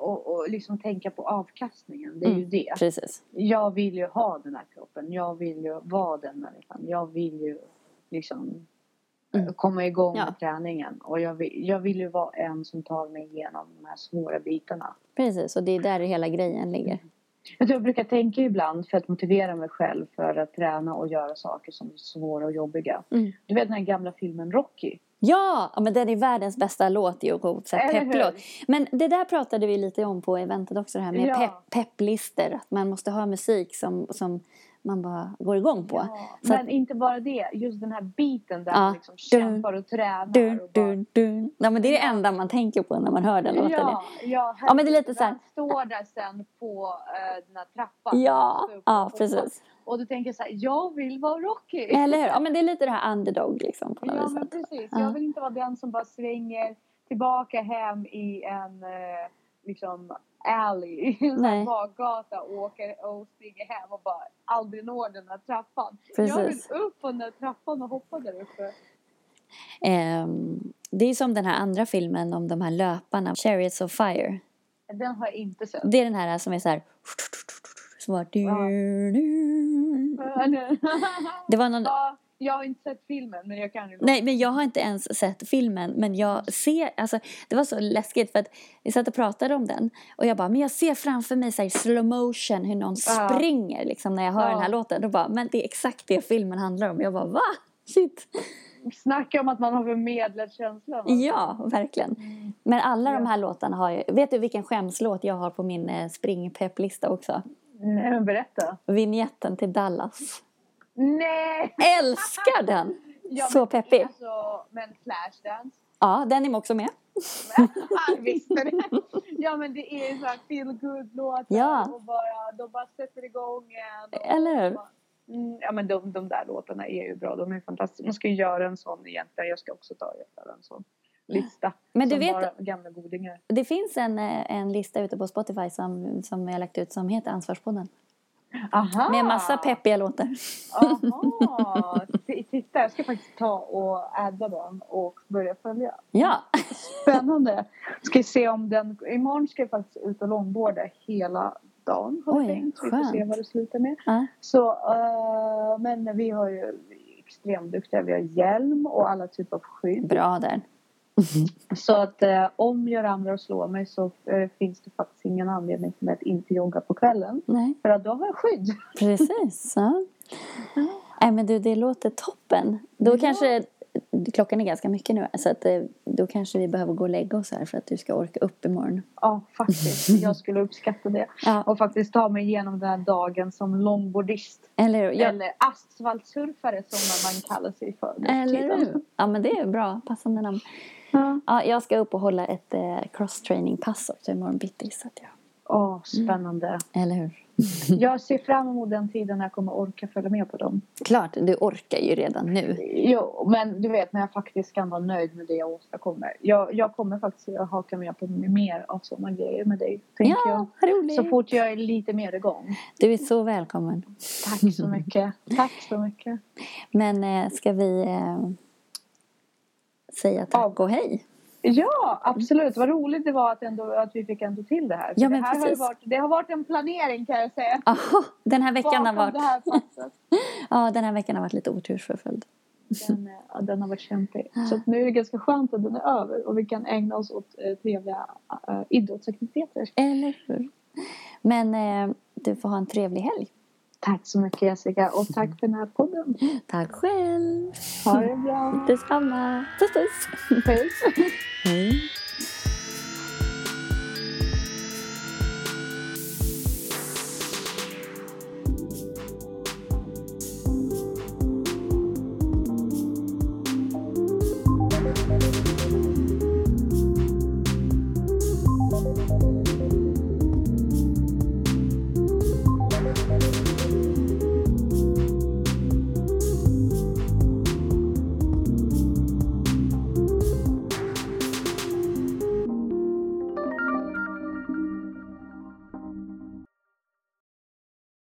Speaker 2: och, och liksom tänka på avkastningen. Det är ju
Speaker 1: Mm.
Speaker 2: det.
Speaker 1: Precis.
Speaker 2: Jag vill ju ha den här kroppen. Jag vill ju vara den människan. Jag vill ju liksom eh,
Speaker 1: Mm.
Speaker 2: komma igång
Speaker 1: Ja.
Speaker 2: med träningen. Och jag vill, jag vill ju vara en som tar mig igenom de här svåra bitarna.
Speaker 1: Precis. Och det är där hela grejen ligger.
Speaker 2: Jag, tror jag brukar tänka ibland för att motivera mig själv för att träna och göra saker som är svåra och jobbiga.
Speaker 1: Mm.
Speaker 2: Du vet den här gamla filmen Rocky?
Speaker 1: Ja, men den är världens bästa låt
Speaker 2: Eller hur?
Speaker 1: pepplåt. Men det där pratade vi lite om på eventet också. Det här med
Speaker 2: Ja.
Speaker 1: pepp, pepplister. Att man måste ha musik som, som man bara går igång på.
Speaker 2: Ja,
Speaker 1: Så
Speaker 2: men
Speaker 1: att-
Speaker 2: inte bara det. Just den här biten där
Speaker 1: Ja.
Speaker 2: man liksom kämpar och tränar.
Speaker 1: Dun,
Speaker 2: och bara,
Speaker 1: dun, dun. Ja, men det är det enda man tänker på när man hör den låten.
Speaker 2: Ja, ja,
Speaker 1: Ja, men det är lite så här-
Speaker 2: står där sen på uh, den här trappan.
Speaker 1: Ja, ja, precis.
Speaker 2: Och du tänker så här, jag vill vara Rocky.
Speaker 1: Eller hur? Ja, men det är lite det här underdog liksom på något
Speaker 2: Ja,
Speaker 1: vis.
Speaker 2: men precis.
Speaker 1: Ja.
Speaker 2: Jag vill inte vara den som bara svänger tillbaka hem i en eh, liksom alley, en bakgata och åker och springer hem och bara aldrig når den här trappan. Jag vill
Speaker 1: Precis.
Speaker 2: upp på den där trappan och hoppa där uppe.
Speaker 1: Ehm, det är som den här andra filmen om de här löparna, Chariots of Fire.
Speaker 2: Den har jag inte sett.
Speaker 1: Det är den här som är så här... Som var... Det var någon...
Speaker 2: Ja, jag har inte sett filmen men jag kan ju
Speaker 1: Nej, men jag har inte ens sett filmen. Men jag ser, alltså det var så läskigt för att vi satt och pratade om den. Och jag bara, men jag ser framför mig så här, i slow motion hur någon
Speaker 2: Ja.
Speaker 1: springer liksom när jag hör
Speaker 2: Ja.
Speaker 1: den här låten. Då bara, men det är exakt det filmen handlar om. Jag bara, va? Shit.
Speaker 2: Snacka om att man har förmedlat känslan.
Speaker 1: Ja, verkligen. Men alla de här låtarna har ju, vet du vilken skämslåt jag har på min eh, springpepplista också?
Speaker 2: Nej berätta.
Speaker 1: Vignetten till Dallas.
Speaker 2: Nej!
Speaker 1: Älskar den!
Speaker 2: Ja,
Speaker 1: Så
Speaker 2: men,
Speaker 1: peppig.
Speaker 2: Alltså, men Flashdance.
Speaker 1: Ja, den är också med.
Speaker 2: Jag visste det. Ja men det är ju så här feel good låtar
Speaker 1: Ja.
Speaker 2: och bara, de bara sätter igång en.
Speaker 1: Eller hur?
Speaker 2: Mm, ja men de, de där låtarna är ju bra, de är fantastiska. Man ska ju göra en sån egentligen, jag ska också ta och göra en sån lista.
Speaker 1: Men du vet-
Speaker 2: gamla godingar.
Speaker 1: Det finns en, eh, en lista ute på Spotify som, som jag har lagt ut som heter Ansvarspodden.
Speaker 2: Aha!
Speaker 1: Med massa peppiga låtar.
Speaker 2: Aha! Titta, jag ska faktiskt ta och adda den och börja följa.
Speaker 1: Ja,
Speaker 2: Spännande! Ska se om den, imorgon ska jag faktiskt ut och långboarda hela dagen har
Speaker 1: Oj,
Speaker 2: tänkt. Vi får se vad det slutar med.
Speaker 1: ja.
Speaker 2: Så, eh, men vi har ju extremt duktiga. Vi har hjälm och alla typer av skydd.
Speaker 1: bra där.
Speaker 2: Så att eh, om jag ramlar och slår mig så eh, finns det faktiskt ingen anledning för mig att inte jogga på kvällen.
Speaker 1: Nej,
Speaker 2: För att då har jag skydd.
Speaker 1: precis. Ja. Nej, men du, det låter toppen. Då
Speaker 2: Ja.
Speaker 1: kanske, klockan är ganska mycket nu, så att, eh, då kanske vi behöver gå och lägga oss här för att du ska orka upp imorgon.
Speaker 2: Ja, faktiskt. Jag skulle uppskatta det.
Speaker 1: Ja,
Speaker 2: Och faktiskt ta mig igenom den här dagen som longboardist.
Speaker 1: eller hur? Ja,
Speaker 2: Eller asfaltsurfare som man kallar sig för
Speaker 1: eller hur? Ja, men det är bra. Passande namn.
Speaker 2: Ja.
Speaker 1: Ja, jag ska upp och hålla ett eh, cross-training-pass också imorgon bitti. Jag...
Speaker 2: Åh, spännande.
Speaker 1: Eller hur?
Speaker 2: Jag ser fram emot den tiden när jag kommer orka följa med på dem.
Speaker 1: Klart, du orkar ju redan nu.
Speaker 2: Jo, men du vet när jag faktiskt kan vara nöjd med det jag åstadkommer. Jag, jag kommer faktiskt att haka med på mer av sådana grejer med dig.
Speaker 1: Ja,
Speaker 2: jag.
Speaker 1: roligt.
Speaker 2: Så fort jag är lite mer igång.
Speaker 1: Du är så välkommen.
Speaker 2: Tack så mycket. Tack så mycket.
Speaker 1: Men eh, ska vi eh, säga tack och hej?
Speaker 2: Ja, absolut. Vad roligt det var att, ändå, att vi fick ändå till det här.
Speaker 1: Ja, men
Speaker 2: det, här har varit, det har varit en planering kan jag säga.
Speaker 1: Aha, den här veckan har varit,
Speaker 2: här
Speaker 1: ja, den här veckan har varit lite otursförföljd.
Speaker 2: Den, ja, den har varit kämpig. Så att nu är det ganska skönt att den är över och vi kan ägna oss åt eh, trevliga eh, idrottsaktiviteter.
Speaker 1: Eller hur? Men eh, du får ha en trevlig helg.
Speaker 3: Tack så mycket Jessica och tack för den här podden.
Speaker 1: Tack själv.
Speaker 3: Ha det bra.
Speaker 1: Detsamma. Puss puss.
Speaker 3: Puss.
Speaker 1: Hej.